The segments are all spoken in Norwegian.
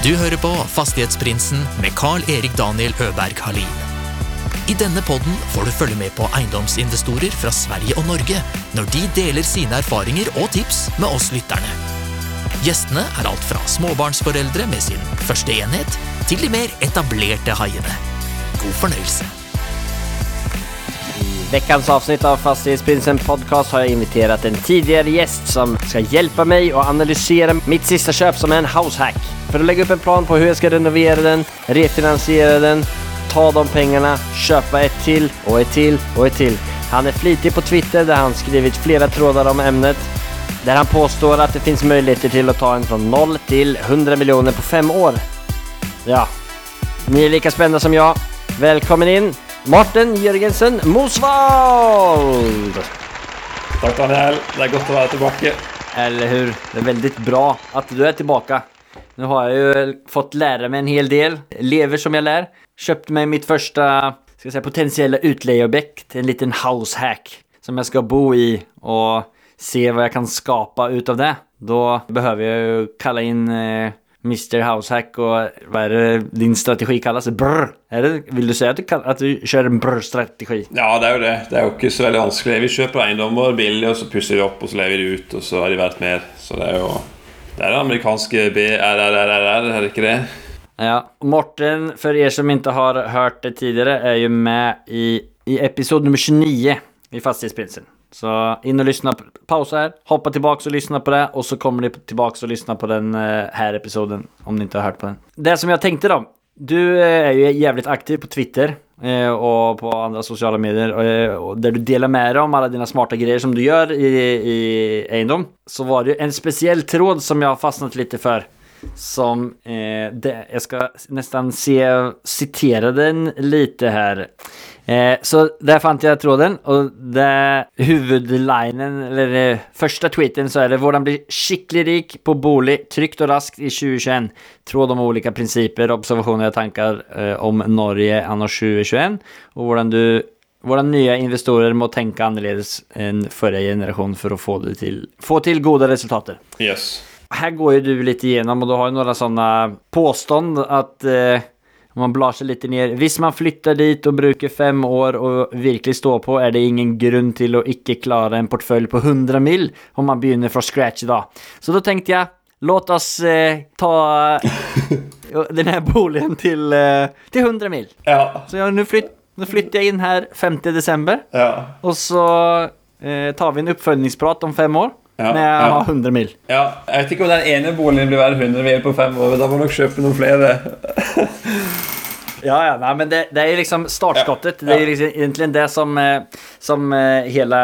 Du hører på Fastighetsprinsen med Carl-Erik Daniel Øberg Halin. I denne podden får du følge med på eiendomsinvestorer fra Sverige og Norge når de deler sine erfaringer og tips med oss lytterne. Gjestene er alt fra småbarnsforeldre med sin første enhet, til de mer etablerte haiene. God fornøyelse. I veckans avsnitt av Fastighetsprinsen podcast har jag inviterat en tidigare gäst som ska hjälpa mig att analysera mitt sista köp som är en househack. För att lägga upp en plan på hur jag ska renovera den, refinansiera den, ta de pengarna, köpa ett till och ett till och ett till. Han är flitig på Twitter där han skrivit flera trådar om ämnet. Där han påstår att det finns möjligheter till att ta en från 0 till 100 miljoner på fem år. Ja, ni är lika spända som jag. Välkommen in, Martin Jørgensen Mosvald! Takk, Daniel. Det er godt å være tilbake. Eller hur? Det är väldigt bra att du är tillbaka. Nu har jeg jo fått lære meg en hel del. Lever som jeg lær. Kjøpte meg mitt første skal jeg si, potensielle utleieobjekt, En liten househack. Som jeg skal bo i og se hva jeg kan skapa utav det. Da behøver jeg jo kalle inn eh, Mr Househack og hva er det din strategi kalles? Brr! Er det, vil du si at du, at du kjører en brr-strategi? Ja, det er jo det. Det er jo ikke så veldig vanskelig. Vi kjøper eiendommer billig, og så pusser vi opp, og så lever vi ut, og så er de verdt mer. Så det er jo Det er det amerikanske BRRRR, er det ikke det? Ja, Morten, for dere som ikke har hørt det tidligere, er jo med i, i episode nummer 29 i Fastighetsprinsen. Så inn og lyssna, Pause her. hoppa tilbake og lyssna på det og så kommer dere tilbake og lyssna på den eh, här episoden om dere ikke har hørt på den. Det som jeg tenkte, da du er jo jævlig aktiv på Twitter eh, och på andre sosiale medier og der du deler med deg om alle dine smarte greier som du gjør i, i eiendom, Så var det en speciell tråd som jeg har fastnet litt for. Som, eh, det, Jeg skal nesten se, citera den litt här. Eh, så der fant jeg tråden og det hovedlinen, eller det første tweeten så er det Hvordan bli skikkelig rik på bolig trygt og raskt i 2021. Tråd om ulike prinsipper, observasjoner og tanker eh, om Norge anno 2021 og hvordan du hvordan nye investorer må tenke annerledes enn forrige generasjon for å få, det til, få til gode resultater. Yes. Her går jo du litt igjennom, og du har jo noen sånne påstånd at eh, om man blar seg litt ned. Hvis man flytter dit og bruker fem år og virkelig stå på er det ingen grunn til å ikke klare en portfölj på 100 mil om man begynner fra scratch da. Så da tenkte jeg låt oss eh, ta denne boligen til, eh, til 100 mil. Ja. Så nå nu, flytt, nu flyttar jag in här 5 december Ja. og så eh, tar vi en oppfølgingsprat om fem år Ja, jag ja. har 100 mil. ja. Jeg vet ikke om den ene boligen blir verdt 100 mil på fem år. Da må du nok kjøpe noen flere. Ja, ja, nei, men det, det er liksom startskottet. Det er liksom egentlig det som, eh, som hele hela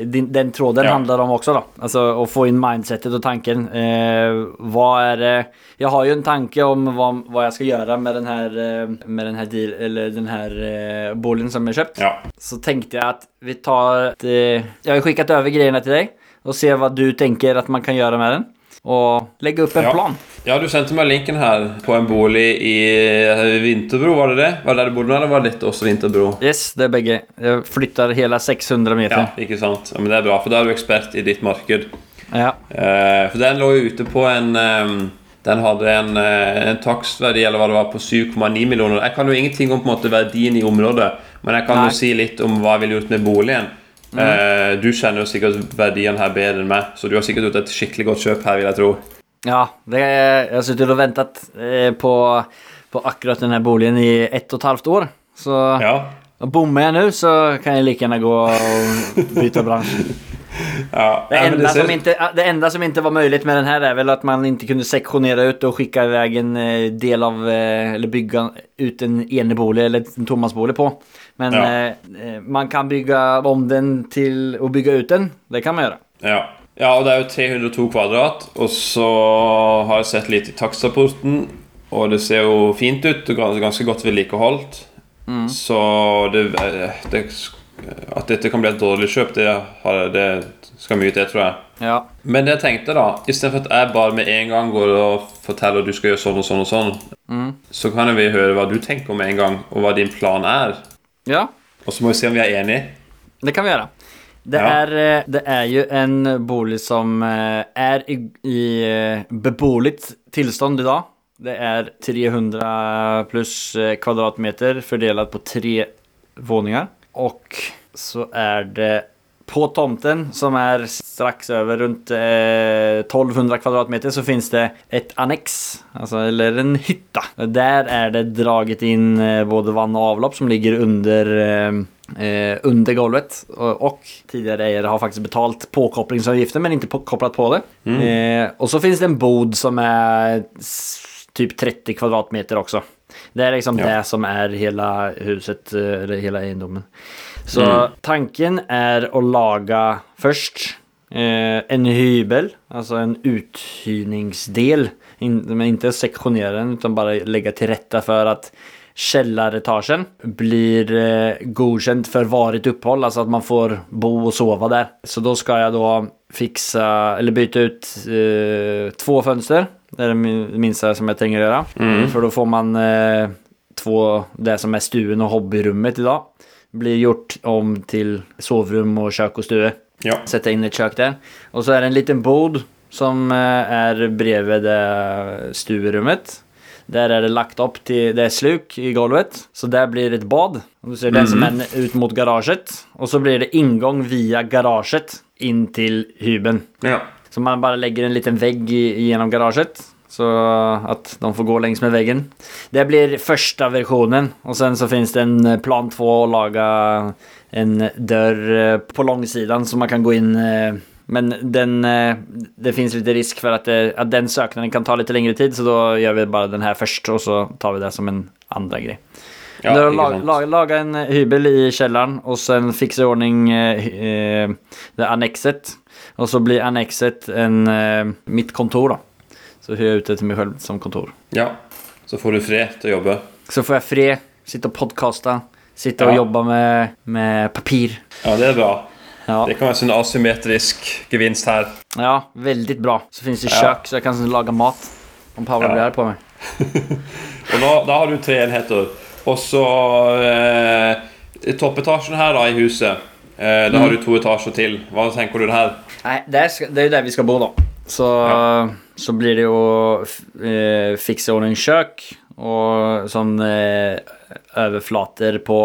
din, den tråden Ja. handlar om også. da Altså Å få inn mindsetet og tanken. Eh, hva er det? Jeg har jo en tanke om hva, hva jeg skal gjøre med den här, eh, med den her, deal, eller den her eh, boligen som er kjøpt. Så tenkte jeg at vi tar et, Jeg Jag har skickat över grejerna til dig. Och se hva du tenker at man kan gjøre med den. Og legge opp en Ja. plan. ja, du sendte meg linken her på en bolig i Vinterbro, var det det? Var det der du bodde, eller var det også Vinterbro? Yes, det er begge. Jeg flytter hele 600 meter. Ja, ikke sant? Ja, men Det er bra, for da er du ekspert i ditt marked. ja. Eh, for den lå jo ute på en um, Den hadde en, eh, en takstverdi eller hva det var på 7,9 millioner. Jeg kan jo ingenting om på en måte verdien i området, men jeg kan Nei. jo si litt om hva jeg ville gjort med boligen. Eh, du kjenner jo sikkert verdien her bedre enn meg, så du har sikkert gjort et skikkelig godt kjøp her, vil jeg tro. Ja, det, jeg har sittet og väntat eh, på, på akkurat denne boligen i ett og et halvt år. Så Ja, bommer jeg nå, så kan jeg like gjerne gå og bytte bransje. ja. Det enda enda, ser- som inte, det enda som inte var möjligt med den här är väl att man inte kunde sektionera ut och skicka iväg en eh, del av, eh, eller bygga ut en enebolig eller en tomansbolig på. Men Ja. eh, eh, man kan bygge om den til å bygge ut den. Det kan man gjøre. Ja. ja, og det er jo 302 kvadrat. Og så har jeg sett litt i takstrapporten, og det ser jo fint ut. og Ganske godt vedlikeholdt. Så det, det, at dette kan bli et dårlig kjøp, det, det skal mye til, tror jeg. Ja. Men det jeg tenkte, da istedenfor at jeg bare med en gang går og forteller at du skal gjøre sånn og sånn, og sånn så kan vi høre hva du tenker med en gang, og hva din plan er. Ja, Og så må vi se om vi er enige. Det kan vi gjøre. Det, Ja. är, eh, det er, jo en bolig som er i, i beboelig tilstand i dag. Det er 300 plus eh, kvadratmeter fordelt på tre våninger. Og så er det på tomten som er straks over rundt eh, 1200 kvadratmeter så finnes det et anneks, altså, eller en hytta. Der er det draget inn eh, både vann og avlopp som ligger under eh, eh, under golvet. Og, och tidigare ägare har faktisk betalt påkopplingsavgiften men ikke på, kopplat på det. Eh, og så finnes det en bod som er typ 30 kvadratmeter også. Det er liksom Ja. det som er hele huset, eh, eller hele egendomen. Så tanken er å laga først eh, en hybel, altså en uthyrningsdel. In, men ikke seksjonere den utan bare legge til rette for at kjelleretasjen blir eh, godkjent for varig opphold, altså at man får bo og sove der. Så da skal jeg da fikse, eller bytte ut eh, två fønster. Det er det minste som jeg trenger å gjøre. Mm. For da får man eh, två, det som er stuen och hobbyrummet idag. Blir gjort om til sovrum og kjøkken og stue. Ja. Sette inn et kjøkken der. Og så er det en liten bod som er brevet bredvid eh, stuerummet. Där är det lagt opp til det er sluk i golvet. Så der blir det et bad. Og du ser den som är ut mot garaget. og så blir det ingång via garaget in til hyben. ja. Så man bare legger en liten vegg gjennom garasjen, garaget. Så at de får gå längs med väggen. Det blir första versionen. Och sen så finns det en eh, plan två och laga en dörr eh, på långsidan så man kan gå in. eh, Men den, eh, det finns lite risk för att, det, att den söknaden kan ta lite längre tid. Så då gör vi bara den här först och så tar vi det som en andra grej. Ja, lag, lag, laga en eh, hybel i källaren och sen fixa i ordning eh, eh, det annexet. Och så blir annexet en, eh, mitt kontor då. Så hyr jeg ut det meg mig själv som kontor. ja. Så får du fred til å jobbe. Så får jeg fred, Sitte og podkaste. Sitte og Ja. jobbe med, med papir. Ja, det er bra. Ja. Det kan være sånn asymmetrisk gevinst her. ja, veldig bra. Så finnes det Ja. så jeg kan lage mat. Om Paula blir her på meg. Og da, da har du tre enheter. Og så eh, toppetasjen her da i huset. Eh, da har du to etasjer til. Hva tenker du her? Nei, Det er, det är där vi skal bo da. Så, Ja. Så blir det jo eh, fikse ordning kök og sånn eh, overflater på,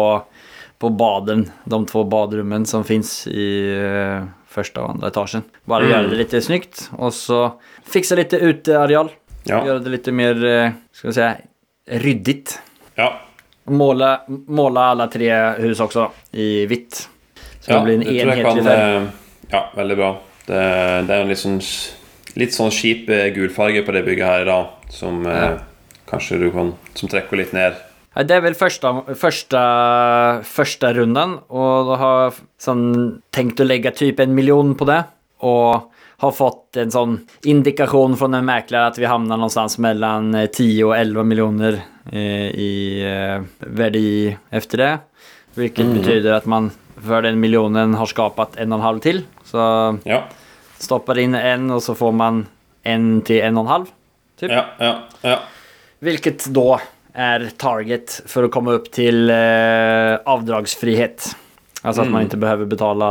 på baden. De to baderommene som fins i eh, første og andre etasjen. Bare Mm. gjøre det litt snyggt og så fikse litt uteareal. Ja. Gjøre det litt mer, eh, ska jag säga, ryddigt. ja. Måle, måle alle tre hus også i hvitt. Så ja det blir en enhetlig kan eh, Ja, veldig bra. Det, det er en litt sånn, litt sånn kjip eh, gulfarge på det bygget her i dag, som eh, Ja. kanskje du kan Som trekker litt ned. Ja, det er vel første, første, første runden, og då har sånn, tenkt å legge type typ en million på det. Og har fått en sånn indikasjon fra en megler at vi havner et mellom eh, 10 og 11 millioner eh, i eh, verdi efter det. Vilket betyder at man Før den millionen har skapat en og en halv til. Så Ja. Stoppar inn en og så får man en til en og en halv. Typ. Ja, ja, ja. Hvilket da er target for å komme opp til eh, avdragsfrihet. Altså at mm. man ikke behøver betale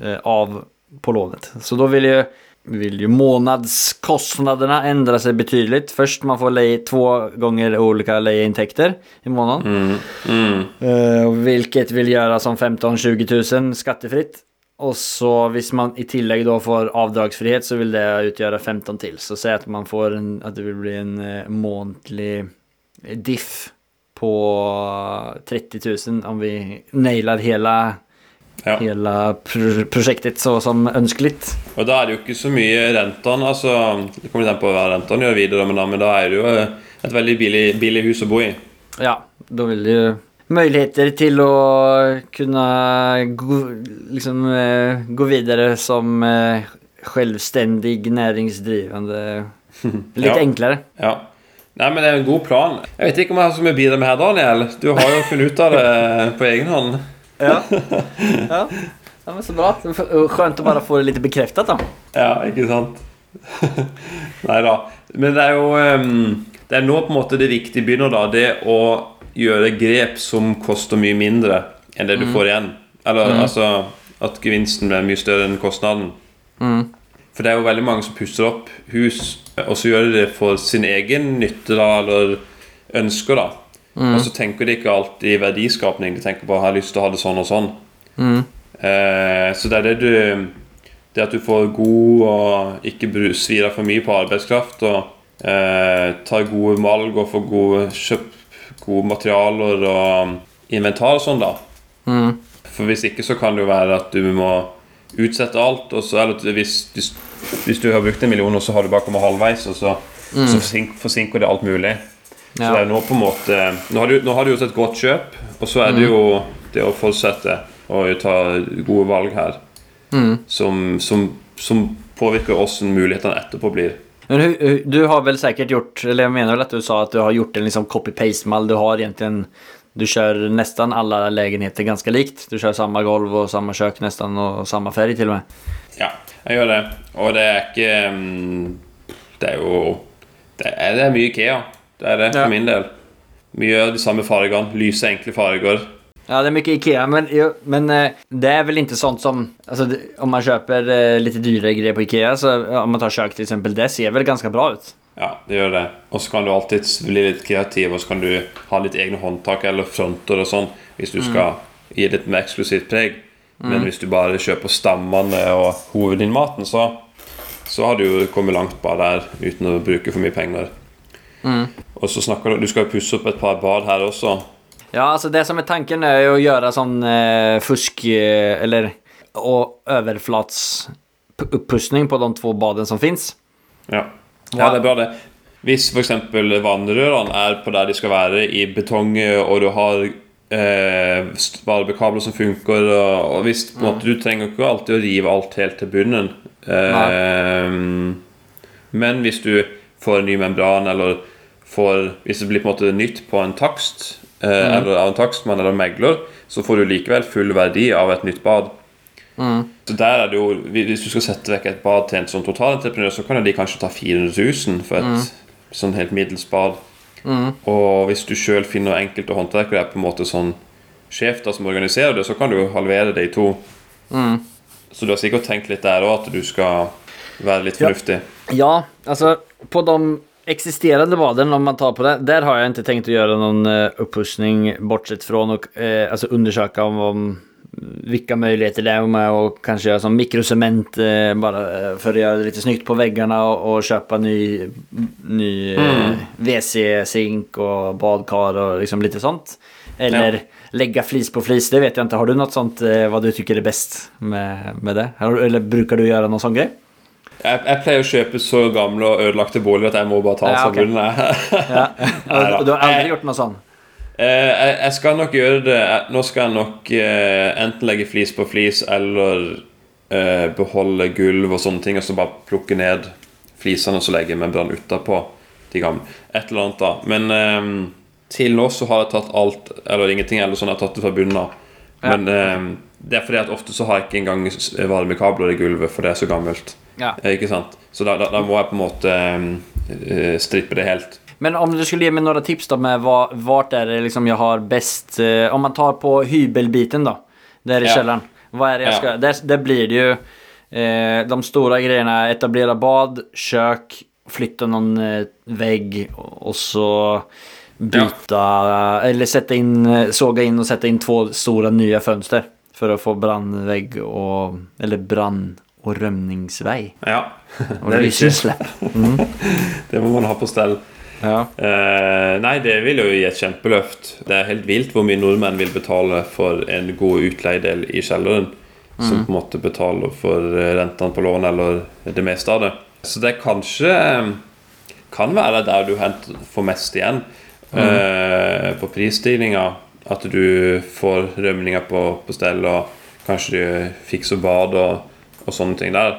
eh, av på lånet. Så da vil jo vil ju månadskostnaderna ändra sig betydligt. Först man får leje två gånger olika lejeintäkter i månaden. Mm. Eh, vilket vill göra som 15-20 000 skattefritt. Och så hvis man i tillegg da får avdragsfrihet så vil det utgjøre 15 til. Så si at man får en, at det vil bli en månedlig månatlig diff på 30 000 om vi nailer hele ja. hele pr prosjektet så som ønskelig. Og da er det jo ikke så mye rentene. Altså, det kommer litt an på hva rentene gjør videre, men da, men da er det jo eh, et veldig billig, billig hus å bo i. Ja, da vil det ju til å kunne gå, liksom, eh, gå videre som selvstendig næringsdrivende litt Lite Ja. enklere. Ja. Nei, men det er en god plan. Jeg vet ikke om jeg har så mye å bidra med her, Daniel. Du har jo funnet ut av det på egen hånd. Ja. ja. ja men så bra. Skjønt å bare få det litt bekreftet, da. Ja, ikke sant? Nei da. Men det er jo um, Det er nå på en måte det viktige begynner, da. Det å gjøre grep som koster mye mindre enn det du får igjen. Eller altså at gevinsten blir mye større enn kostnaden. For det er jo veldig mange som pusser opp hus, og så gjør de det for sin egen nytte da, eller ønsker, da. Og så tenker de ikke alltid verdiskapning. De tenker bare har lyst til å ha det sånn og sånn'. Eh, så det er det du Det at du får god og ikke svir for mye på arbeidskraft, og eh, tar gode valg og får gode kjøp gode materialer og inventar og sånn, da. For hvis ikke så kan det jo være at du må utsette alt, og så eller hvis, hvis, du har brukt en million, og så har du bare kommet halvveis, og så, så forsinker det alt mulig. Så det er nå på en måte Nå har du, nå har du gjort et godt kjøp, og så er det jo det å fortsette å ta gode valg her, som, som, som påvirker åssen mulighetene etterpå blir. Men du har väl säkert gjort, eller jag menar väl att du sa att du har gjort en liksom copy-paste-mall. Du har egentligen, du kör nästan alla lägenheter ganska likt. Du kör samma golv och samma kök nästan och samma färg till och med. Ja, jeg gjør det. Og det er ikke mm, Det er jo Det er, det er mye Ikea. Det er det Ja. for min del. Mye av de samme fargene. Lyse, enkle farger. Ja, det er mye Ikea, men, jo, men eh, det er vel ikke sånt som... altså, om man kjøper litt dyre greier på Ikea, så om man tar kjøk, til eksempel, det ser vel ganske bra ut. Ja, det gjør det. Og så kan du alltid bli litt kreativ, og så kan du ha litt egne håndtak eller fronter og sånn, hvis du skal gi litt mer eksklusivt preg. Men hvis du bare kjøper stammene og hovedinnmaten, så, så har du jo kommet langt bare der uten å bruke for mye penger. Og så snakker du Du skal pusse opp et par bad her også. Ja, altså det som er tanken er jo å gjøre sånn eh, fusk eh, eller overflats överflatsuppussning på de to badene som fins. Ja, ja det er bra, det. Hvis f.eks. vannrørene er på der de skal være, i betong, og du har eh, varmekabler som funker og, og hvis på en måte, Du trenger ikke alltid å rive alt helt til bunnen. Eh, men hvis du får en ny membran, eller får, hvis det blir på en måte nytt på en takst, eh, eller av en takstmann eller megler, så får du likevel full verdi av et nytt bad. Så der er det jo, Hvis du skal sette vekk et bad til en sånn totalentreprenør, så kan de kanskje ta 400 000 for et sånn helt middels bad. Og hvis du sjøl finner enkelte håndverkere er på en måte sånn sjef da som organiserer det, så kan du jo halvere det i to. Så du har sikkert tenkt litt der òg, at du skal være litt fornuftig. Ja, altså på de existerande baden, om man tar på det, der har jag inte tänkt att göra någon eh, bortsett från och eh, alltså undersöka om, om vilka möjligheter det är med och kanske göra som mikrocement eh, bara eh, för att göra det lite snyggt på väggarna och, och köpa ny, ny eh, WC-sink och badkar och liksom lite sånt. Eller Ja. lägga flis på flis, det vet jag inte. Har du något sånt eh, vad du tycker är bäst med, med det? Eller brukar du göra någon sån grej? Jeg, jeg pleier å kjøpe så gamle og ødelagte boliger at jeg må bare ta Ja, fra bunnen. Ja. Neida. Du har aldri gjort noe sånn? Eh, jeg, jeg skal nok gjøre det Nå skal jeg nok eh, enten legge flis på flis eller eh, beholde gulv og sånne ting, og så bare plukke ned flisene og så legge membran utapå de gamle. Et eller annet, da. Men eh, til nå så har jeg tatt alt eller ingenting, eller sånn jeg har tatt det fra bunnen av. Ja. Men eh, det er fordi at ofte så har jeg ikke engang varmekabler i gulvet, for det er så gammelt. Ja. Eh, Ikke sant? Så da, da, da må jeg på en måte eh, strippe det helt. Men om du skulle gi meg noen tips da med hva, vart är det liksom jeg har best eh, om man tar på hybelbiten da, der i Ja. kjelleren, hva er det jag Ja. der, där blir det jo eh, de store greiene etablera bad, kjøkken, flytta noen Vegg Og så byta, eller sette inn, såga inn og sette inn två store nye fönster. För å få brannvegg og eller brann- og rømningsvei. Ja. og Det er viktig. Mm. Det må man ha på stell. Ja. Eh, nei, det vil jo gi et kjempeløft. Det er helt vilt hvor mye nordmenn vil betale for en god utleiedel i kjelleren. Som på en måte betaler for eh, rentene på lån eller det meste av det. Så det kanskje eh, kan være der du får mest igjen eh, på prisstigninga. At du får rømninger på, på stell, og kanskje du fikser bad og, og sånne ting der.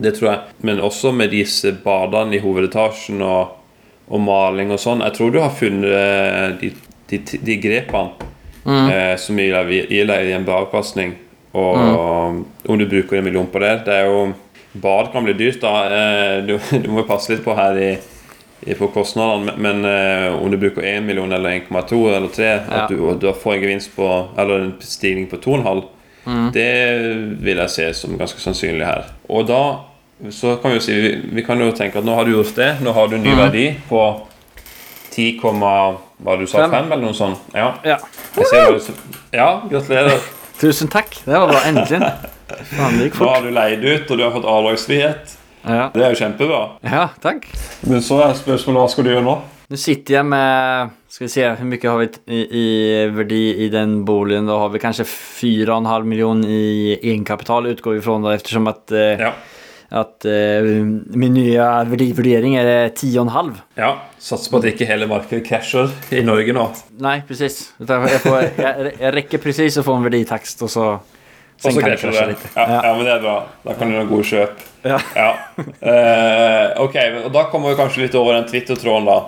Det tror jeg. Men også med disse badene i hovedetasjen og, og maling og sånn. Jeg tror du har funnet eh, de, de, de grepene eh, som gir deg gir deg en bra avkastning. Og om du bruker en million på det Det er jo Bad kan bli dyrt, da. Eh, du, du må passe litt på her i på kostnadene, men, eh, om du bruker 1 million eller 1,2 eller 3, Ja. at du, du får en gevinst på Eller en stigning på 2,5 det vil jeg se som ganske sannsynlig her. Og da så kan vi jo si vi, vi kan jo tenke at nå har du gjort det. Nå har du en ny verdi på 10, hva du sa, 5, 5 eller noe sånt. Ja. Ja. Du ja, gratulerer. Tusen takk. Det var bra. Endelig. Nå har du leid ut, og du har fått avdragsfrihet. Ja. Det er jo kjempebra. ja, takk. Men så er spørsmålet hva skal du gjøre nå? Nå sitter jeg med, Skal vi se, hvor mye har vi i, i verdi i den boligen? Da har vi kanskje 4,5 millioner i egenkapital utgår vi ifrån ettersom at, att, eh, Ja. at uh, min nye verdivurdering er 10,5. ja. Satser på at ikke hele markedet krasjer i Norge nå. Nei, precis. Jeg, jeg, jeg, rekker presis å få en verditakst, og så... Så kan det. Ja, ja, men det er bra. Da kan du gjøre gode kjøp. Ja. Ja. Uh, ok, og da kommer vi kanskje litt over den Twitter-tråden, da.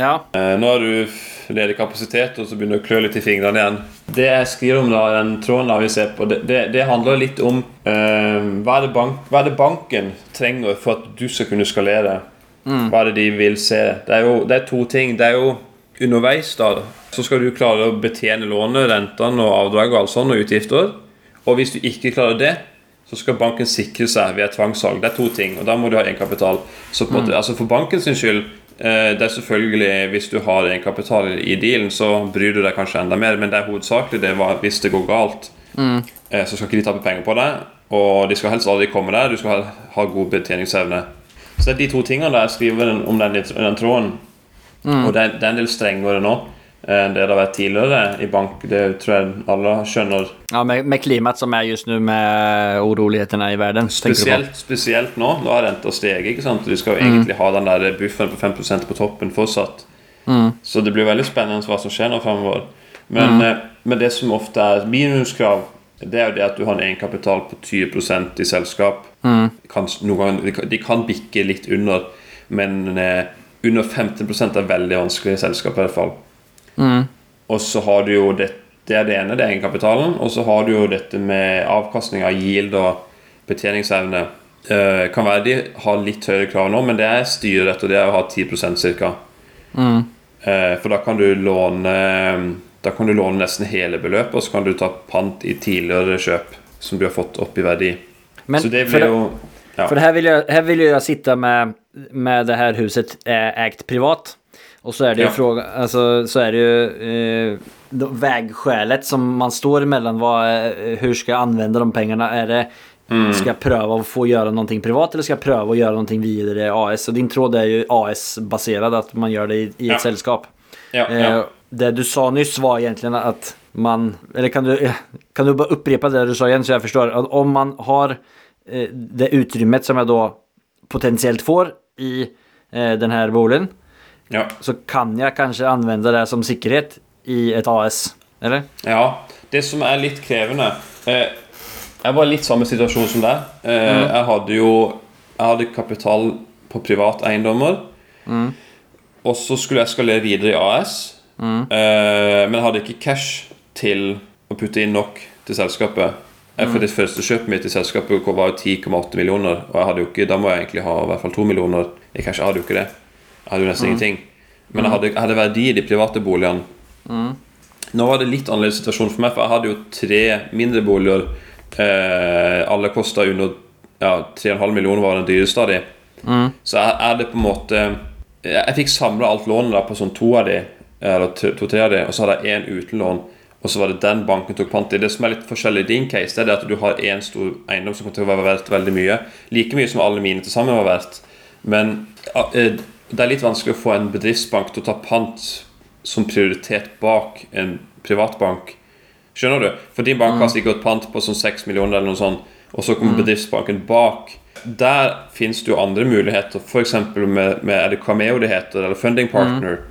Ja. Uh, nå har du ledig kapasitet, og så begynner du å klø litt i fingrene igjen. Det jeg skriver om da, den tråden da vi ser på, det, det, det handler litt om uh, hva, er det bank, hva er det banken trenger for at du skal kunne skalere? Hva er det de vil se? Det er jo det er to ting. Det er jo underveis, da, så skal du klare å betjene lånet, rentene og avdrag og alt sånt, og utgifter. Og hvis du ikke klarer det, så skal banken sikre seg ved tvangssalg. Det er to ting, og da må du ha egenkapital. Så på måte, altså For bankens skyld eh, det er selvfølgelig Hvis du har egenkapital i dealen, så bryr du deg kanskje enda mer, men det er hovedsakelig det var hvis det går galt. mm. så skal ikke de tape penger på deg, og de skal helst aldri komme der. Du skal ha, ha god betjeningsevne. Så det er de to tingene der jeg skriver den- om den, den tråden. Og det er, det er en del strengere nå eh, enn det det har vært tidligere i bank. Det tror jeg alle skjønner. Ja, med, med klimaet som er just nu med urolighetene i verden. du? Spesielt, spesielt nå. Nå har renta steget. ikke sant? De skal jo egentlig ha den der bufferen på 5% på toppen fortsatt. Så det blir veldig spennende hva som skjer nå fremover. Men, mm. men det som ofte er minimumskrav, det er jo det at du har en egenkapital på 20% i selskap. Kan, noen ganger, de, kan, de kan bikke litt under, men eh, under 15% er veldig vanskelig i selskap i hvert fall. Og så har du jo det, det er det ene, det er egenkapitalen. Og så har du jo dette med avkastning av yield og betjeningsevne. Uh, kan være de har litt høyere krav nå, men det er styret, og det er å ha 10 ca. Eh, for da kan du låne Da kan du låne nesten hele beløpet, og så kan du ta pant i tidligere kjøp som du har fått opp i verdi. Men så det blir jo ja. For her vil, jeg, her vil jeg sitte med, med det her huset eh, ägt privat. Och så är det ju Ja. fråga, alltså så är det ju eh, vägskälet som man står emellan. Vad, eh, hur ska jag använda de pengarna? Är det, Mm. Ska jag pröva att få göra någonting privat eller ska jag pröva att göra någonting vidare AS? Och din tråd är ju AS-baserad, att man gör det i, i ett Ja. sällskap. Ja, Eh, ja. Det du sa nyss var egentligen att man, eller kan du, kan du bara upprepa det du sa igen så jag förstår? Att om man har eh, det utrymmet som jag då potentiellt får i eh, den här boligen ja. så kan jeg kanskje anvende det som sikkerhet i et AS, eller? Ja, det som er litt krevende eh, Jeg var i litt samme situasjon som deg. Eh, Jeg hadde jo Jeg hadde kapital på privateiendommer. Og så skulle jeg skalere videre i AS. Eh, men jeg hadde ikke cash til å putte inn nok til selskapet. Eh, For det første kjøpet mitt i selskapet var jo 10,8 millioner. Og jeg hadde jo ikke, da må jeg egentlig ha i hvert fall 2 millioner i cash. Jeg hadde jo ikke det. Hadde jo nesten ingenting. Men jeg hadde, hadde verdi i de private boligene. Nå var det litt annerledes situasjon for meg, for jeg hadde jo tre mindre boliger. Eh, alle kosta under ja, 3,5 millioner, var den dyreste av de. Så jeg er det på en måte Jeg, fikk samla alt lånet da på sånn to av de, eller to-tre av de, og så hadde jeg én utenlån. Og så var det den banken tok pant i. Det som er litt forskjellig i din case, det er at du har én stor eiendom som kommer til å være verdt veldig mye. Like mye som alle mine til sammen var verdt. Men eh, det er litt vanskelig å få en bedriftsbank til å ta pant som prioritet bak en privatbank. Skjønner du? For din bank har sikkert pant på sånn 6 millioner eller noe sånt, og så kommer bedriftsbanken bak. Der finnes det jo andre muligheter, f.eks. med, med er det Cameo det heter, eller Funding Partner.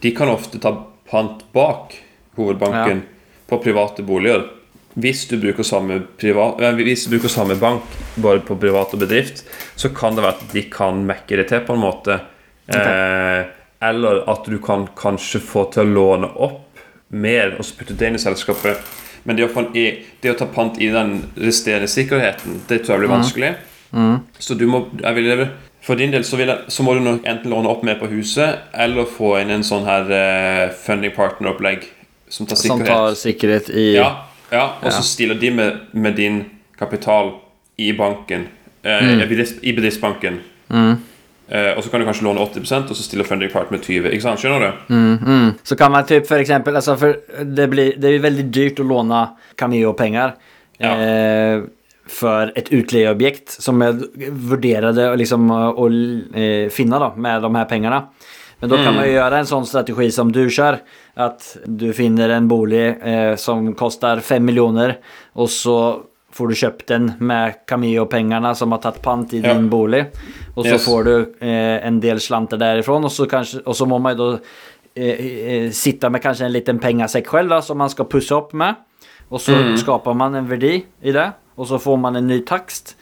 De kan ofte ta pant bak hovedbanken på private boliger. Hvis du bruker samme, privat, eh, hvis du bruker samme bank både på privat og bedrift, så kan det være at de kan mekke det til på en måte. Eh, eller at du kan kanskje få til å låne opp mer og så putte det inn i selskapet. Men det å, i- det å ta pant i den resterende sikkerheten, det tror jeg blir vanskelig. Så du må vil, For din del så, jeg, så må du nok enten låne opp mer på huset, eller få inn en sånn her eh, funding partner-opplegg som tar Som sikkerhet. tar sikkerhet i Ja, ja og så stiller de med, med din kapital i banken. eh, i bedrifts- i bedriftsbanken. Eh, og så kan du kanskje låne 80% og så stiller funding part med 20 Ikke sant? Skjønner du? Så kan man typ for eksempel altså for det, blir, det er veldig dyrt å låne Cameo-pengar. Ja. Eh, for et utleieobjekt som jeg vurderte och liksom å eh, finne da, med de her pengene. Men da kan man jo gjøre en sånn strategi som du kjører. At du finner en bolig eh, som kostar 5 miljoner og så får du köpt den med Cameo-pengene som har tatt pant i Ja. din bolig. Og så Yes. får du eh, en del slanter derifra, og, så, så må man jo då eh, sitte med kanske en liten pengesekk selv da, som man skal pussa opp med. Og så Mm. skapar man en verdi i det. og så får man en ny takst.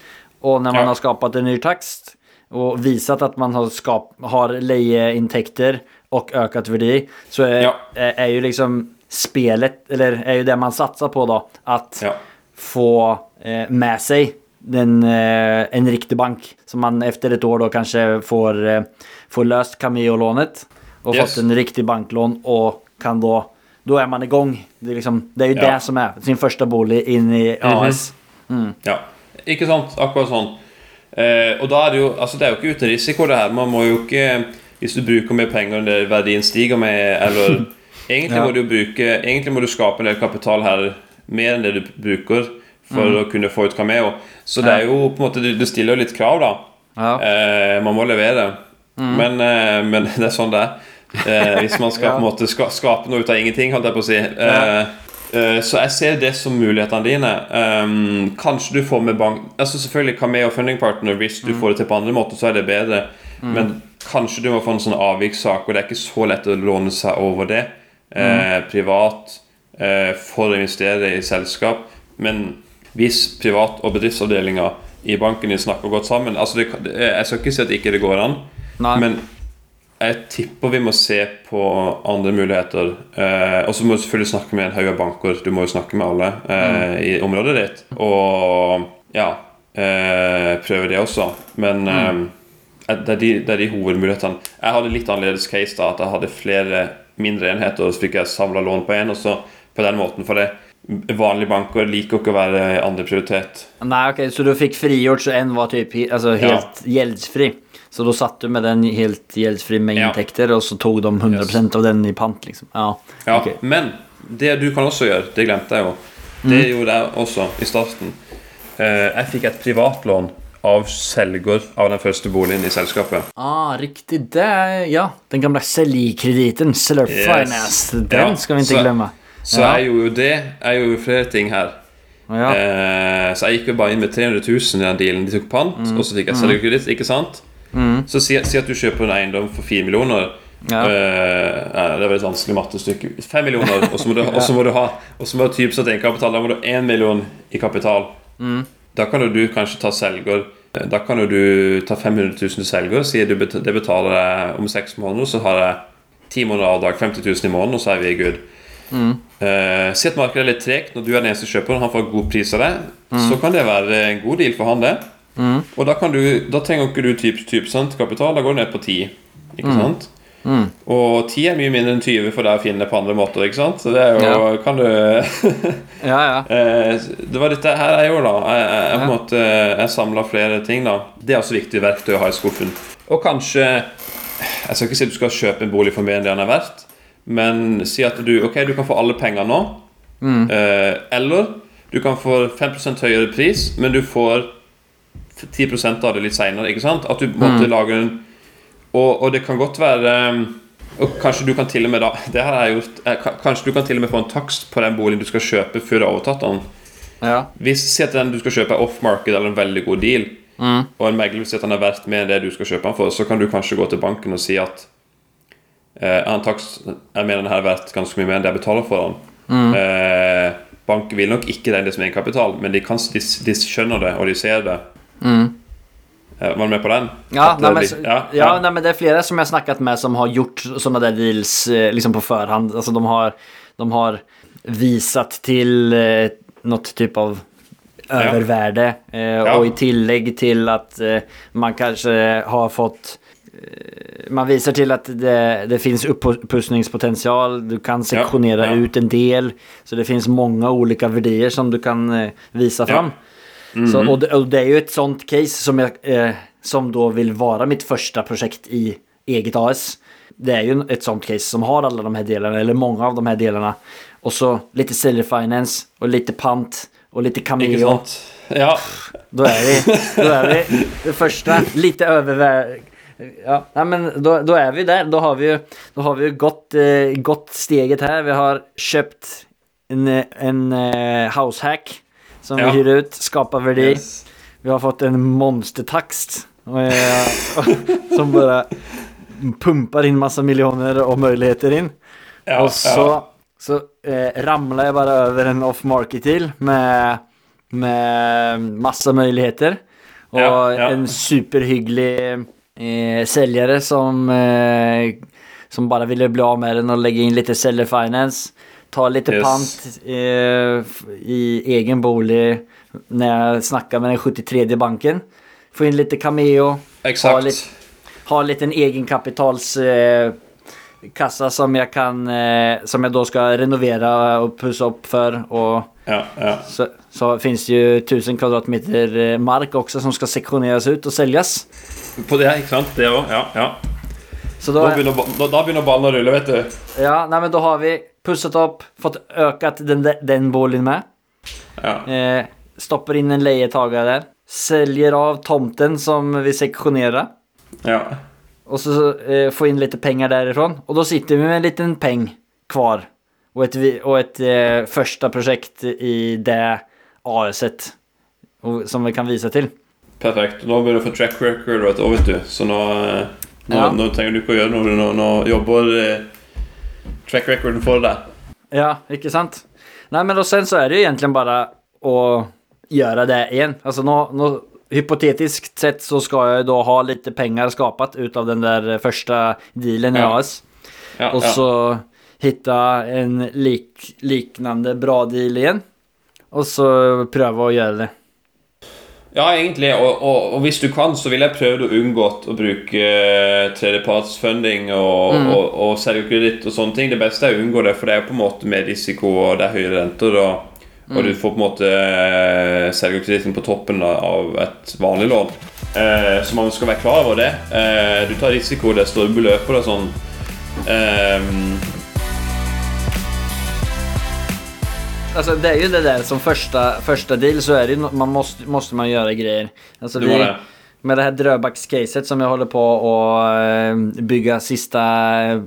Og når man Ja. har skapat en ny takst og visat at man har, skap, har leieinntekter og økt verdi, Så er, Ja. er, är ju liksom spelet, eller er jo det man satser på da, at Ja. Få eh, med sig den, eh, en riktig bank. Som man efter ett år då kanske får, eh, får löst Cameo-lånet. Och Yes. fått en riktig banklån och kan då, då är man igång. Det är, liksom, det er jo Ja. det som er sin første bolig inn i AS. Ja, ikke sant? Akkurat sånn. Eh, og da er det jo Altså, det er jo ikke uten risiko, det her. Man må jo ikke Hvis du bruker mer penger enn det verdien stiger med, eller Egentlig Ja. må du bruke Egentlig må du skape en del kapital her mer enn det du bruker for å kunne få ut Cameo. Så det er jo på en måte Du, du stiller jo litt krav, da. Ja. Eh, man må levere. Men, eh, men det er sånn det er. Eh, hvis man skal Ja. på en måte ska, skape noe ut av ingenting, holdt jeg på å si. Eh, eh, så jeg ser det som mulighetene dine. Um, kanskje du får med bank Altså Selvfølgelig Cameo Funding Partner. Hvis du får det til på andre måter, så er det bedre. Men kanskje du må få en sånn avvikssak, og det er ikke så lett å låne seg over det. Eh, privat eh, for å investere i selskap. Men hvis privat- og bedriftsavdelinga i banken din snakker godt sammen altså det, Jeg skal ikke si at ikke det går an, Nei. men jeg tipper vi må se på andre muligheter. Eh, og så må du selvfølgelig snakke med en haug av banker. Du må jo snakke med alle eh, i området ditt. Og ja eh, Prøve det også. Men mm. det, er de, det er de hovedmulighetene. Jeg hadde litt annerledes case da. At jeg hadde flere mindre enheter, og så fikk jeg samla lån på én. Og så på den måten. For det vanlige banker liker ikke å være andreprioritet. Nei, ok, så du fikk frigjort så en var typ altså, helt helt gjeldsfri? Så da satt du med den helt gjeldsfri med Ja. og så tog de 100% av den i pant liksom. Ja, Ja, okay. Men det du kan også gjøre, det glemte jeg jo. Det gjorde jeg også i starten. Eh, jeg fikk et privatlån av selger av den første boligen i selskapet. Ah, Riktig. Det, ja, den gamle selgkreditten. seller Yes. finance. Den Ja, skal vi ikke så- glömma. Så Ja. jeg gjorde jo det. Jeg gjorde jo flere ting her. Ja. Eh, så jeg gikk jo bare inn med 300 000 i den dealen. De tok pant, og så fikk jeg selgerkreditt. Ikke sant? Så si, si at du kjøper en eiendom for 4 millioner. Ja. Eh, det er et vanskelig mattestykke. 5 millioner, og så må du, må du ha Og så må du ha typesatt egenkapital. Da må du ha 1 million i kapital. Da kan jo du kanskje ta selger Da kan jo du ta 500 000 til selger. sier du det betaler jeg om seks måneder, så har jeg 10 måneder av dag 50 000 i måneden, og så er vi good. Eh, si at markedet er litt tregt når du er den eneste kjøperen han får god pris av det, så kan det være en god deal for han, det. Og da, kan du, da trenger ikke du typ, typ sant, kapital, da går du ned på 10. Ikke sant? Og 10 er mye mindre enn 20 for deg å finne på andre måter. Ikke sant? Så det er jo Ja. Kan du ja, ja. Eh, Det var dette her jeg gjorde, da. Jeg, jeg, jeg, ja. måte, jeg samla flere ting. da Det er også viktige verktøy å ha i skuffen. Og kanskje Jeg skal ikke si at du skal kjøpe en bolig for mer enn det den er verdt, men si at du Ok, du kan få alle penger nå. Eh, eller du kan få 5% høyere pris, men du får 10% av det litt seinere. At du måtte lage en og, og det kan godt være um, Og kanskje du kan til og med da Det har jeg gjort eh, Kanskje du kan til og med få en takst på den boligen du skal kjøpe før du har overtatt den. ja. Hvis Si at den du skal kjøpe er off-market eller en veldig god deal, og en megler vil si at den er verdt mer enn det du skal kjøpe den for, så kan du kanskje gå til banken og si at eh, en jeg mener den her vært ganske mye mer enn det jeg betaler for den. Eh, bank vil nok ikke regne det som egenkapital, men de, kan, de, de skjønner det, og de ser det. Eh, var du med på den? Ja, nei, det men, de, ja, ja, Nej, men det er flere som jeg har snakket med som har gjort sånne der deals eh, liksom på forhånd. Altså, de har, de har visat til eh, något typ av övervärde. Eh, Och i tillegg til at eh, man kanskje har fått eh, man viser til at det, det fins oppussingspotensial. Du kan seksjonere ja. ut en del. Så det fins mange ulike verdier som du kan eh, fram. Ja. fram. Så, og, det, og det er jo et sånt case som, jeg, eh, som da vil være mitt første prosjekt i eget AS. Det er jo et sånt case som har alle de her delene, eller mange av de her delene. Og så litt Silver finance, og litt pant, og litt cameo. Ja. Da er vi, da er vi det første. Litt over ja, nei, men da, da er vi der. Da har vi da har vi gått, eh, gått steget her. Vi har kjøpt en, en uh, househack som Ja. vi hyrer ut. Skaper verdi. Yes. Vi har fått en monstertakst eh, som bare pumper inn masse millioner og muligheter inn. Ja, og så, så eh, ramler jeg bare over en off-market til med, med masse muligheter. Og Ja, ja. en superhyggelig eh, selgere som, eh, som bare ville bli av med den og legge inn litt selger finance. Ta litt Yes. pant eh, i egen bolig når jeg snakker med den 73. banken. Få inn litt cameo. Ha litt, ha litt en egenkapitalskassa eh, kassa som jeg kan eh, Som jeg da skal renovere og pusse opp for. Og Ja, ja. så, så finnes det jo 1000 kvadratmeter eh, mark også som skal seksjoneres ut og selges. På det, ikke sant? Det òg. Ja, ja. Så Da da, begynner, da, da begynner ballen å rulle, vet du. ja, nei, men da har vi pusset opp, fått øket den, den boligen med. Ja. Eh, stopper inn en leietager der. Selger av tomten som vi seksjonerer. ja. Og så eh, få inn litt penger derifrån. Og da sitter vi med en liten peng kvar. Og et, og et eh, første prosjekt i det AS-et som vi kan vise til. Perfekt. Nå begynner du få track record vet du, vet du. Så nå, eh, nå, Ja. nå trenger du ikke å gjøre noe. Nå, nå jobber eh, track recorden for deg. Ja, ikke sant? Nei, men og sen så er det jo egentlig bare å gjøre det igjen. Altså nå, nå Hypotetisk sett så skal jeg da ha litt penger skapt ut av den der første dealen i. AS. Ja, Og så hitta en lik, liknande bra deal igjen. Og så prøve å gjøre det. Ja. egentlig. Og, og, og hvis du kan, så vil jeg prøve å unngå å bruke eh, tredjepartsfunding og, Mm. og, og selvkreditt og sånne ting. Det beste er å unngå det, for det er på en måte mer risiko, og det er høye renter. Og, Mm. du får på en måte seriokreditten selvkreditten på toppen av- et vanlig lån. Eh, så man skal være klar over det. Eh, du tar risiko, det er store beløp og sånn ehm, Alltså det är ju det där som första, första deal så är det jo man måste, måste man göra grejer. Alltså Det vi, det. med det här Dröbacks-caset som jag håller på att eh, bygga sista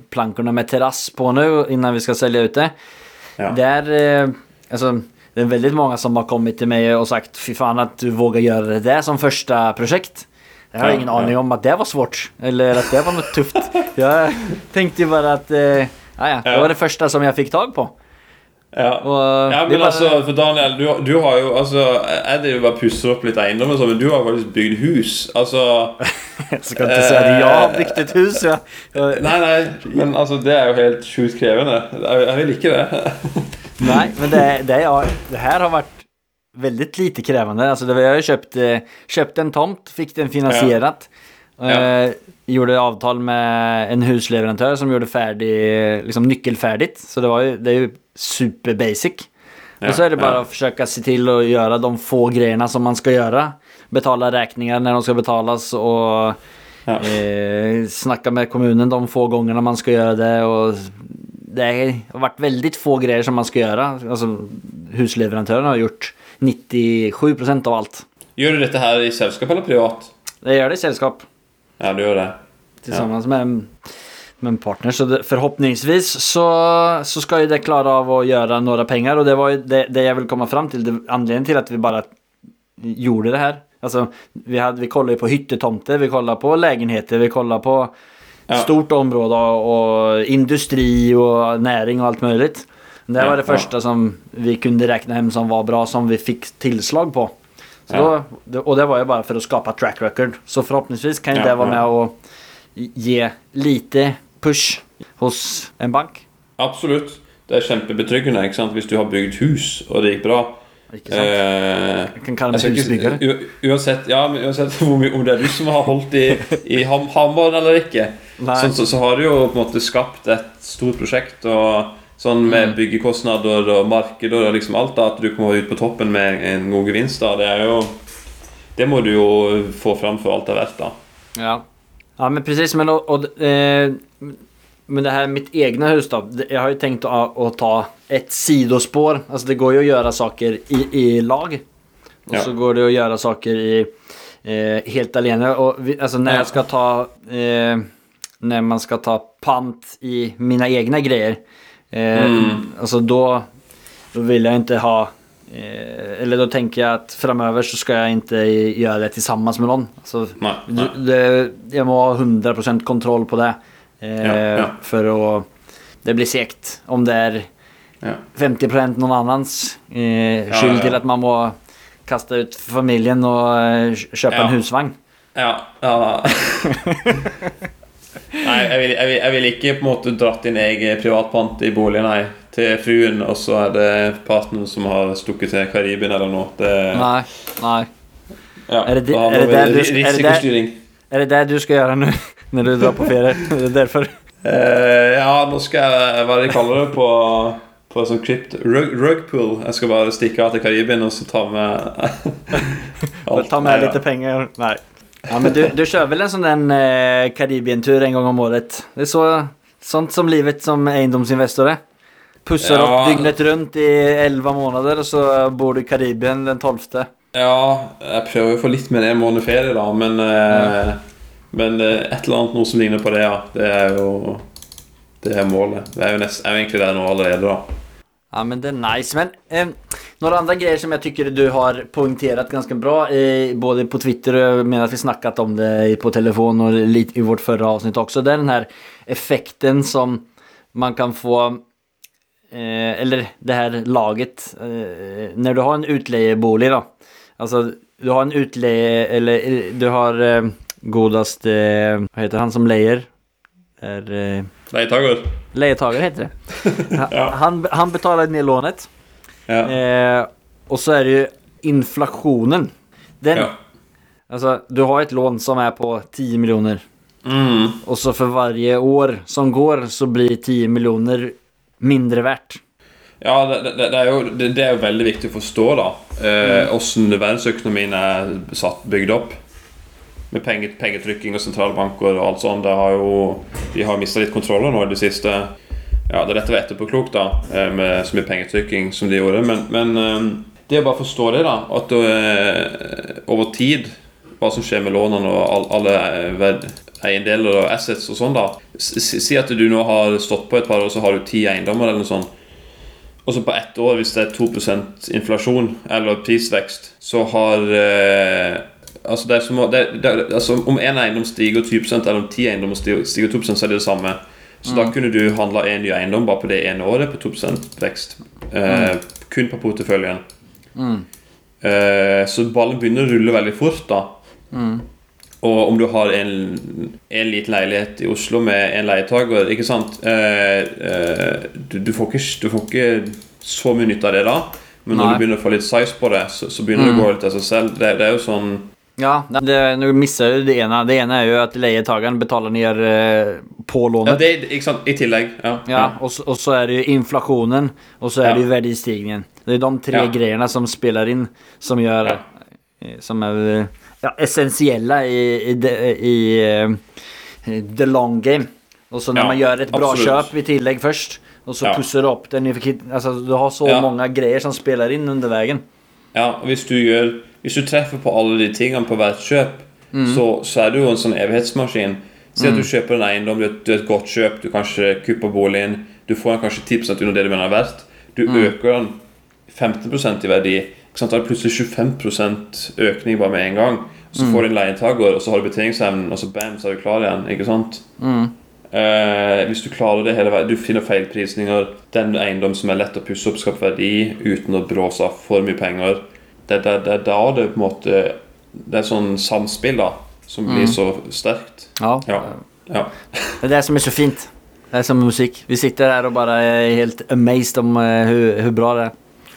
plankorna med terrass på nu innan vi ska sälja ut det. Ja. Där, altså, alltså det är väldigt många som har kommit till mig och sagt fy fan att du vågar göra det där som första projekt. Jag har Ja, ingen aning ja. om att det var svårt eller att det var något tufft. Jag tänkte ju bara att eh, ja, ja, det var det första som jag fick tag på. Ja. Og ja, men bare... altså, for Daniel, du, du har jo altså Jeg bare pusser opp litt eiendommer, sånn, men du har faktisk bygd hus. Altså Så kan du si at jeg har bygd et hus. Jag, Nei, nei, men altså, det er jo helt sjukt krevende. Jeg, jeg vil ikke det. nei, men det, det, er, det her har vært veldig lite krevende. Altså, det, jeg har jo kjøpt, kjøpt en tomt, fikk den finansiert. Ja. Eh, gjorde avtal med en husleverandør som gjorde ferdig, liksom nøkkelferdig. Så det, var jo det er jo super basic. Ja, og så er det bare ja. å forsøke å se til å gjøre de få greiene som man skal gjøre. Betale regninger når de skal betalas og Ja. Eh, snakke med kommunen de få gangene man skal gjøre det Og det har vært veldig få grejer som man skal gjøre. Altså, husleverandøren har gjort 97% av alt. Gjør du dette her i selskap eller privat? Det gjør det i sällskap Ja, du gjør det. tillsammans med, en- med en partner. Så det, forhåpningsvis så, så skal ju det klara av å gjøre noen penger, og det var det, det jeg ville komme fram til. Det, anledningen til at vi bare gjorde det her. Altså, vi, hade, vi kollade ju på hyttetomter, vi kollet på legenheter vi kollet på Ja. stort område og industri og næring og alt mulig. Det var det ja. första som vi kunne regne hjem som var bra som vi fikk tilslag på. Så Ja. det- och det var jo bare for å skape track record. Så forhåpentligvis kan det være med å gi lite push hos en bank. Absolutt. Det er kjempebetryggende ikke sant? hvis du har bygd hus, og det gikk bra. Ikke sant? Eh, jeg kan kalle meg husbyggare. u- uansett, ja, men uansett om det er du som har holdt i, i ham, hammeren eller ikke, så, så, så har du jo på en måte skapt et stort prosjekt. Og Sånn med byggekostnader og marked og liksom alt, da, at du kommer ut på toppen med en god gevinst, da, det er jo Det må du jo få fram for alt det er verdt, da. Ja. Ja, men presis. Men, og, og eh, men det her mitt egne hus da. Jeg har jo tenkt å, å ta et sidospår. Altså, det går jo å gjøre saker i, i lag. Og Ja. så går det å gjøre saker i eh, helt alene. Og vi, altså, når jeg skal ta eh, Når man skal ta pant i mine egne grejer. Eh, Alltså då, då vill jag inte ha eh, eller då tänker jag att framöver så ska jag inte göra det tillsammans med någon. Alltså, Nei, nei. det, jeg må ha 100% kontroll på det. Eh, Ja, ja. For å Det blir segt om det er Ja. 50% noen annens skyld til at man må kaste ut familien og eh, kjøpe en husvagn. Ja, ja. Nei, jeg vil, jeg, vil, jeg vil ikke på en måte dratt inn egen privatpant i boligen, nei. Til fruen, og så er det partneren som har stukket til Karibien eller noe. Det, Nei, nei. ja, Er det da er det vi- det Risikostyring. Er det det du skal gjøre nå når du drar på ferie? Er det derfor? Uh, ja, nå skal jeg Hva er det de kaller det på på sånn krypt rug, rugpool. Jeg skal bare stikke av til Karibien og så ta med alt. Ta med litt penger? Nei. Ja, men du, du kjører vel en sånn den eh, Karibien-tur en gang om året? Det er så, sånt som livet som eiendomsinvestor er. Pusser Ja. opp dygnet rundt i elleve måneder, og så bor du i Karibien den tolvte. Ja, jeg prøver å få litt mer en måned ferie, da, men eh, Men eh, et eller annet noe som ligner på det, ja. Det er jo Det er målet. Det er jo, nest, er jo egentlig der nå allerede, da. Ja, men det er nice. Men eh, några andra grejer som jag tycker du har poängterat ganska bra, eh, både på Twitter och medan vi snackat om det på telefon och lite i vårt förra avsnitt också, det är den här effekten som man kan få, eh, eller det här laget, eh, när du har en utleiebolig då. Alltså, du har en utleje, eller eh, du har eh, godast, eh, vad heter han som lejer? Är, eh, Leietager heter det. Han, han, betalar ner lånet. Ja. Eh, og så er det jo inflasjonen. Den, ja. Altså, du har et lån som er på 10 miljoner. Mm. Og så for varje år som går så blir 10 miljoner mindre verdt. Ja, det, det, det, er jo, det, er jo veldig viktig å forstå da Hvordan verdensøkonomien er satt, bygd opp. Med penge, pengetrykking og sentralbanker og alt sånt. Har jo, de har mista litt kontroller nå i det siste. Ja, Det er lett å være etterpåklok da eh, med så mye pengetrykking som de gjorde. Men, men eh, det å bare forstå det, da. At eh, over tid hva som skjer med lånene og alle eiendeler og assets og sånn, da. Si at du nå har stått på et par år, så har du ti eiendommer eller noe sånt. Og så på ett år, hvis det er 2% inflasjon eller prisvekst, så har Altså, det er som, det, det, altså Om én eiendom stiger 20 eller om ti eiendommer stiger, stiger 2 så er det det samme. Så da kunne du handla en ny eiendom bare på det ene året på 2 vekst. Eh, Kun på porteføljen. Eh, så ballen begynner å rulle veldig fort, da. Og om du har en, en liten leilighet i Oslo med en leietaker, ikke sant eh, eh, du, du, får ikke, du får ikke så mye nytte av det da. Men når Nei. du begynner å få litt size på det, så, så begynner det å gå litt av seg selv. Det, det er jo sånn Ja, det, nu missar du det ena. Det ene er jo at lejetagaren betaler ned på lånet. Ja, det er, ikke sant? I tillegg. Ja. Ja, og, och så er det jo inflasjonen, og så er Ja. det jo verdistigningen. Det er de tre Ja. greiene som spiller inn, som gjør Ja. eh, som är eh, ja, essensielle i, i, the- i eh, the long game. Og så når man gjør et bra kjøp i tillegg først, og och så Ja. pussar du opp den. altså, du har så Ja. greier grejer som spiller inn under veien. Ja, og hvis du, gjør, hvis du treffer på alle de tingene på hvert kjøp, så, så er du jo en sånn evighetsmaskin. Si at du kjøper en eiendom, du har et godt kjøp, du kanskje kupper boligen, du får den kanskje 10 under det du mener er verdt. Du øker den 15% i verdi. Ikke sant? Da er det plutselig 25% økning bare med en gang. Så får du en leietaker, og så har du betjeningsevnen, og så bam, så er du klar igjen. Ikke sant? Eh, hvis du klarer det hele veien Du finner feilprisninger. Den eiendom som er lett å pusse opp, skaper verdi uten å bråse av for mye penger. Det det, det, da det på en måte Det er sånn samspill da som blir så sterkt. Ja. Ja. ja. Det er det som er så fint. Det er som musikk. Vi sitter her og bare er helt amazed om hvor, hur, hur bra det er.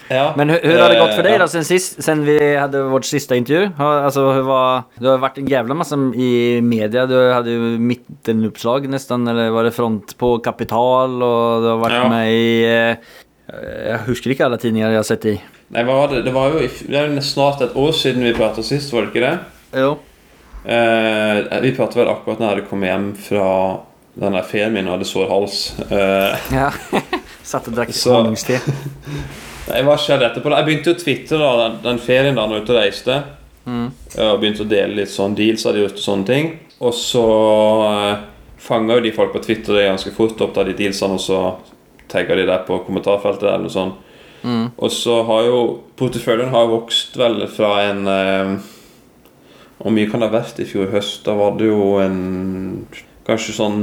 Ja, Men hur, hur har det gått for deg ja. da, sen sist, sen vi hadde vårt siste intervju? Har, alltså, var, du har vært en jævla masse i media. Du hadde ju mittenuppslag nesten, eller var det front på Kapital og du har vært Ja. med i... Jeg husker ikke alle tidninger jeg har sett i. Nei, hva var det? Det var jo i- det er jo snart et år siden vi prata sist, var det ikke det? Jo. Eh, vi pratet vel akkurat når jeg kommet hjem fra den der ferien min og hadde sår hals. Eh, Ja. Satt og drakk honningste. Nei, hva skjedde etterpå? Jeg begynte å twitte da, den, den ferien da når jeg var ute og reiste. Og begynte å dele litt sånn deals hadde gjort og sånne ting. Og så eh, fanga jo de folk på Twitter det ganske fort opp da de dealsene, og så tagga de der på kommentarfeltet eller noe sånt. Og så har jo porteføljen har vokst vel fra en eh, Hvor mye kan det ha vært i fjor høst? Da var det jo en Kanskje sånn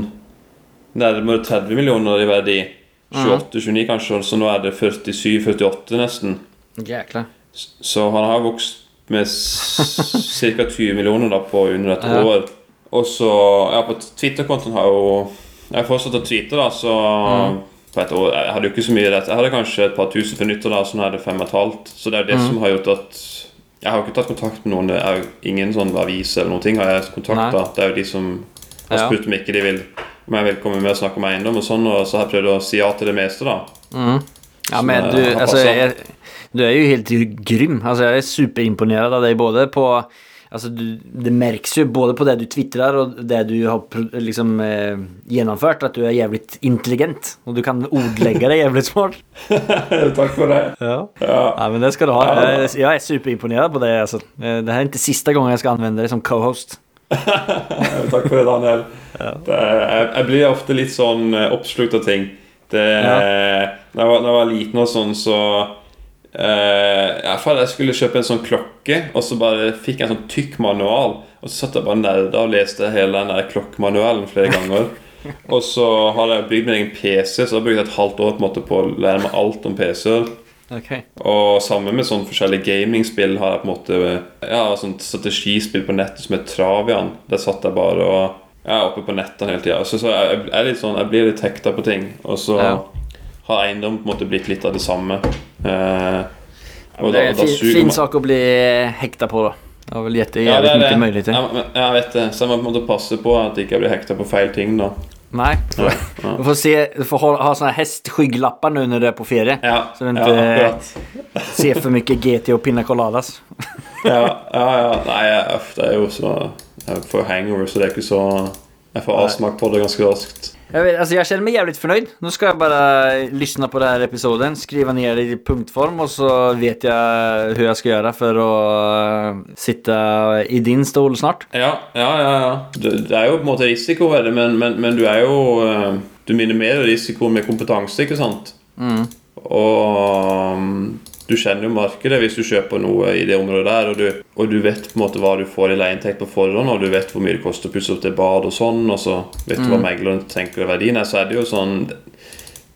nærmere 30 millioner i verdi. 28-29 kanskje, så nå er det 47-48 nesten. Jækla. Så han har vokst med ca. 20 millioner da på under et Ja. år. Og så Ja, på Twitter-kontoen har jo Jeg har fortsatt å tweete, da, så på et år Jeg hadde jo ikke så mye rett. Jeg hadde kanskje et par tusen for nyttår, da, så nå er det fem og et halvt. Så det er jo det som har gjort at Jeg har jo ikke tatt kontakt med noen. Det er jo ingen sånn avis eller noen ting har jeg kontakta. Det er jo de som har spurt om ikke de vil om jeg vil komme med og snakke om eiendom og sånn, og så har jeg prøvd å si ja til det meste, da. Ja, Som, men du, altså, jeg, du er jo helt grym. Altså, jeg er superimponert av deg både på Alltså, du, det merkes jo både på det du tvitrer og det du har liksom, eh, gjennomført, at du er jævlig intelligent. Og du kan ordlegge deg jævlig smart. Takk for det. Ja. Ja. Nei, men det skal du ha. Ja. jeg er superimponert på det. Alltså. Eh, Det er ikke siste gang jeg skal anvende deg som co-host. Takk for det, Daniel. Det, jeg, jeg blir ofte litt sånn eh, oppslukt av ting. Det, Ja. når, jeg var, når jeg var liten og sånn, så eh, ja, for Jeg skulle kjøpe en sånn klokke, og så bare fikk jeg en sånn tykk manual. Og så satt jeg bare nerda og leste hele den der klokkemanualen flere ganger. Og så hadde jeg bygd min egen PC, så da brukte jeg et halvt år på, måte på å lære meg alt om PC-er. Okay. Og sammen med sånne forskjellige gamingspill har jeg på en måte Ja, sånn strategispill på nettet som er Travian. Der satt jeg bare og Jeg er oppe på nettene hele tida. Så, så jeg, jeg, er litt sånn, jeg blir litt hekta på ting. Og så Ja. Har eiendom på en måte blitt litt av det samme. Eh, og Det er en da fin, fin man- sak å bli hekta på da. Det har vel dig Ja, det det. möjligheter. Ja, jeg vet det. Så jeg må på en måte passe på at jeg ikke blir hekta på feil ting. da Nei. Ja, ja. Du får, se, du får ha, ha sånne hestskygglapper nå når du er på ferie. Ja, Så du ja, ser for mye GT og Pina Coladas. Ja, ja, ja. Nei, jeg, det er jo så Jeg får hangover, så det er ikke så Jeg får avsmak på det ganske raskt. Jeg, vet, alltså jag känner mig jävligt fornøyd. Nå skal jeg bare lyssna på denne episoden, skrive ned det i punktform og så vet jeg hur jeg skal gjøre for å sitte i din stol snart. Ja, ja, ja. ja. Det, det er jo på en måte risiko ved det, men, men, men du er jo eh, Du minimerer risikoen med kompetanse, ikke sant? Og um, du kjenner jo markedet hvis du kjøper noe i det området der, og du, og du vet på en måte hva du får i leieinntekt på forhånd, og du vet hvor mye det koster å pusse opp til bad og sånn, og så vet du hva megleren tenker er verdien er, så er det jo sånn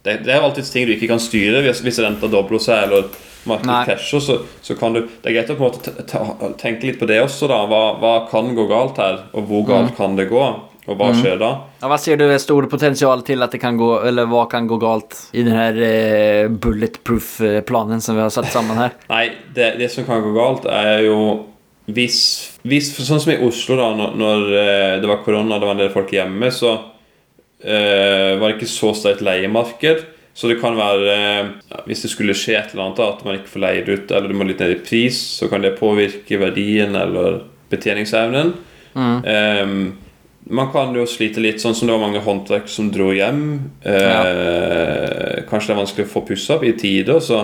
det, det er jo alltid ting du ikke kan styre hvis, hvis renta dobler seg, eller markedet krasjer, så, så kan du Det er greit å på en måte tenke litt på det også, da. Hva, hva kan gå galt her, og hvor galt kan det gå? Og hva skjer da? Ja, hva ser du er stor potensial til at det kan gå, eller hva kan gå galt i den her eh, bulletproof eh, planen som vi har satt sammen her? Nei, det, det som kan gå galt, er jo hvis, hvis Sånn som i Oslo, da, når, når eh, det var korona, og det var en del folk hjemme, så eh, var det ikke så sterkt leiemarked. Så det kan være eh, ja, Hvis det skulle skje et eller annet, at man ikke får leid ut, eller du må litt ned i pris, så kan det påvirke verdien eller betjeningsevnen. Eh, man kan jo slite litt, sånn som det var mange håndverk som dro hjem. Eh, Kanskje det er vanskelig å få pussa opp i tide. Så,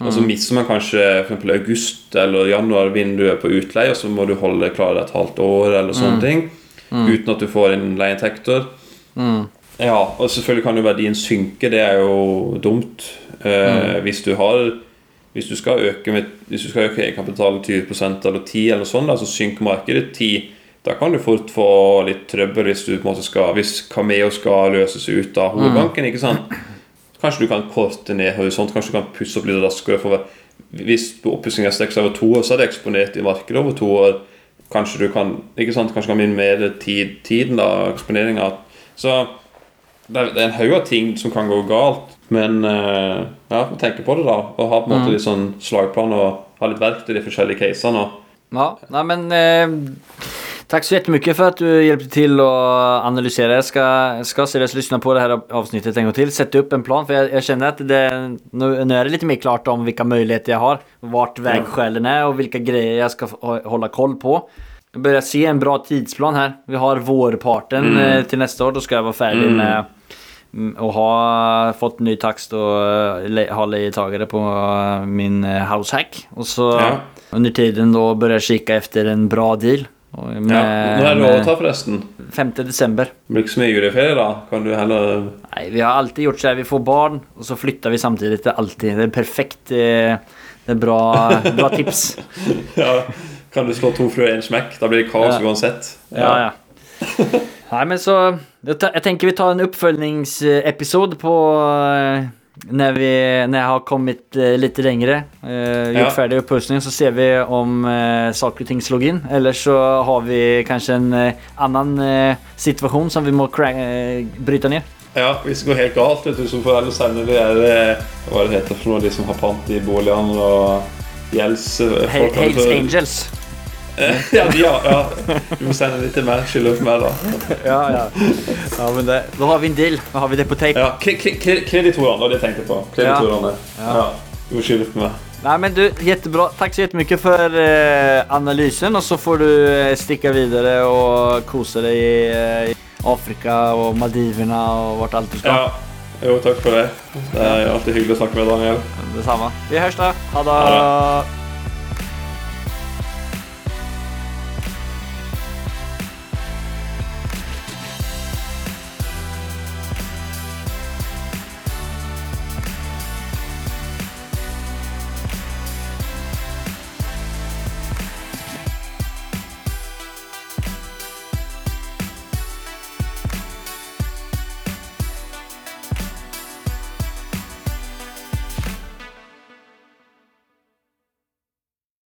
mm. så mister man kanskje for eksempel august eller januar vinduet på utleie, og så må du holde det klart et halvt år eller sånne ting. Uten at du får inn leieinntekter. Ja, og selvfølgelig kan jo verdien synke. Det er jo dumt. Eh, Hvis du har hvis du skal øke, med, hvis du skal øke egenkapitalen 20% eller 10 eller sånn, da, så synker markedet 10 da kan du fort få litt trøbbel hvis skal Hvis Cameo skal løses ut av hovedbanken. ikke sant? Kanskje du kan korte ned horisont, kanskje du kan pusse opp litt raskere. For hvis oppussingen strekker seg over to år, så er det eksponert i markedet over to år. Kanskje du kan ikke sant, kanskje kan minimere tid, tiden, da, eksponeringa. Så det er, en haug av ting som kan gå galt. Men eh, ja, vi tenker på det, da. Og ha på en måte litt sånn slagplan og ha litt verktøy i de forskjellige casene. Ja, nei, men eh, tack så jättemycket för att du hjälpte till att analysera. Jag ska, ska seriöst lyssna på det här avsnittet en gång till. Sätta upp en plan för jag, jag känner att det, nu, nu är det lite mer klart om vilka möjligheter jag har. Vart vägskälen är och vilka grejer jag ska holde hålla koll på. Jag börjar se en bra tidsplan här. Vi har vårparten mm. till nästa år. Då ska jag vara färdig med å och ha fått ny takst och eh, ha lejetagare på eh, min eh, househack. Och så Ja. under tiden då jeg jag kika efter en bra deal. Och Ja. nå er det overtatt, overtar, forresten? 5 desember. Det blir ikke så mye juleferie, da? Kan du heller Nei, vi har alltid gjort så här. Vi får barn og så flytter vi samtidig Det är alltid det er perfekt. eh, Det er bra, bra tips. ja, Kan du slå to fluer i en smekk? Da blir det kaos Ja. uansett. Ja, ja. Nei, men så Jeg tenker vi tar en oppfølgingsepisode på när, vi, når, jeg har kommet uh, litt lengre, uh, gjort Ja. ferdig oppussing, så ser vi om uh, saker og ting slår inn. Eller så har vi kanskje en uh, annan situasjon situation som vi må bryte ned. Ja, Hvis det går helt galt, vet du, som får alle der, eh, hva det heter for noe, de som har pant i boligene og gjelds... Hells. Angels. Ja, de, ja, ja. Du må sende litt til meg. Skylder for meg, da. Ja, ja. ja men det, da har vi en deal. Da har vi det på tape. Ja, kre- kre- kre- Kreditorene, det var det jeg tenkte på. Kreditorene. Ja. Ja. Du må skylde på meg. Nei, men du, jättebra. Tack så jättemycket för eh, analysen och så får du eh, sticka vidare och kosa dig i, eh, Afrika och Maldiverna och vart allt du ska. Ja. Jo, takk for det. Det er alltid hyggelig å snakke med Daniel. Detsamma. Vi hörs då. Ha det.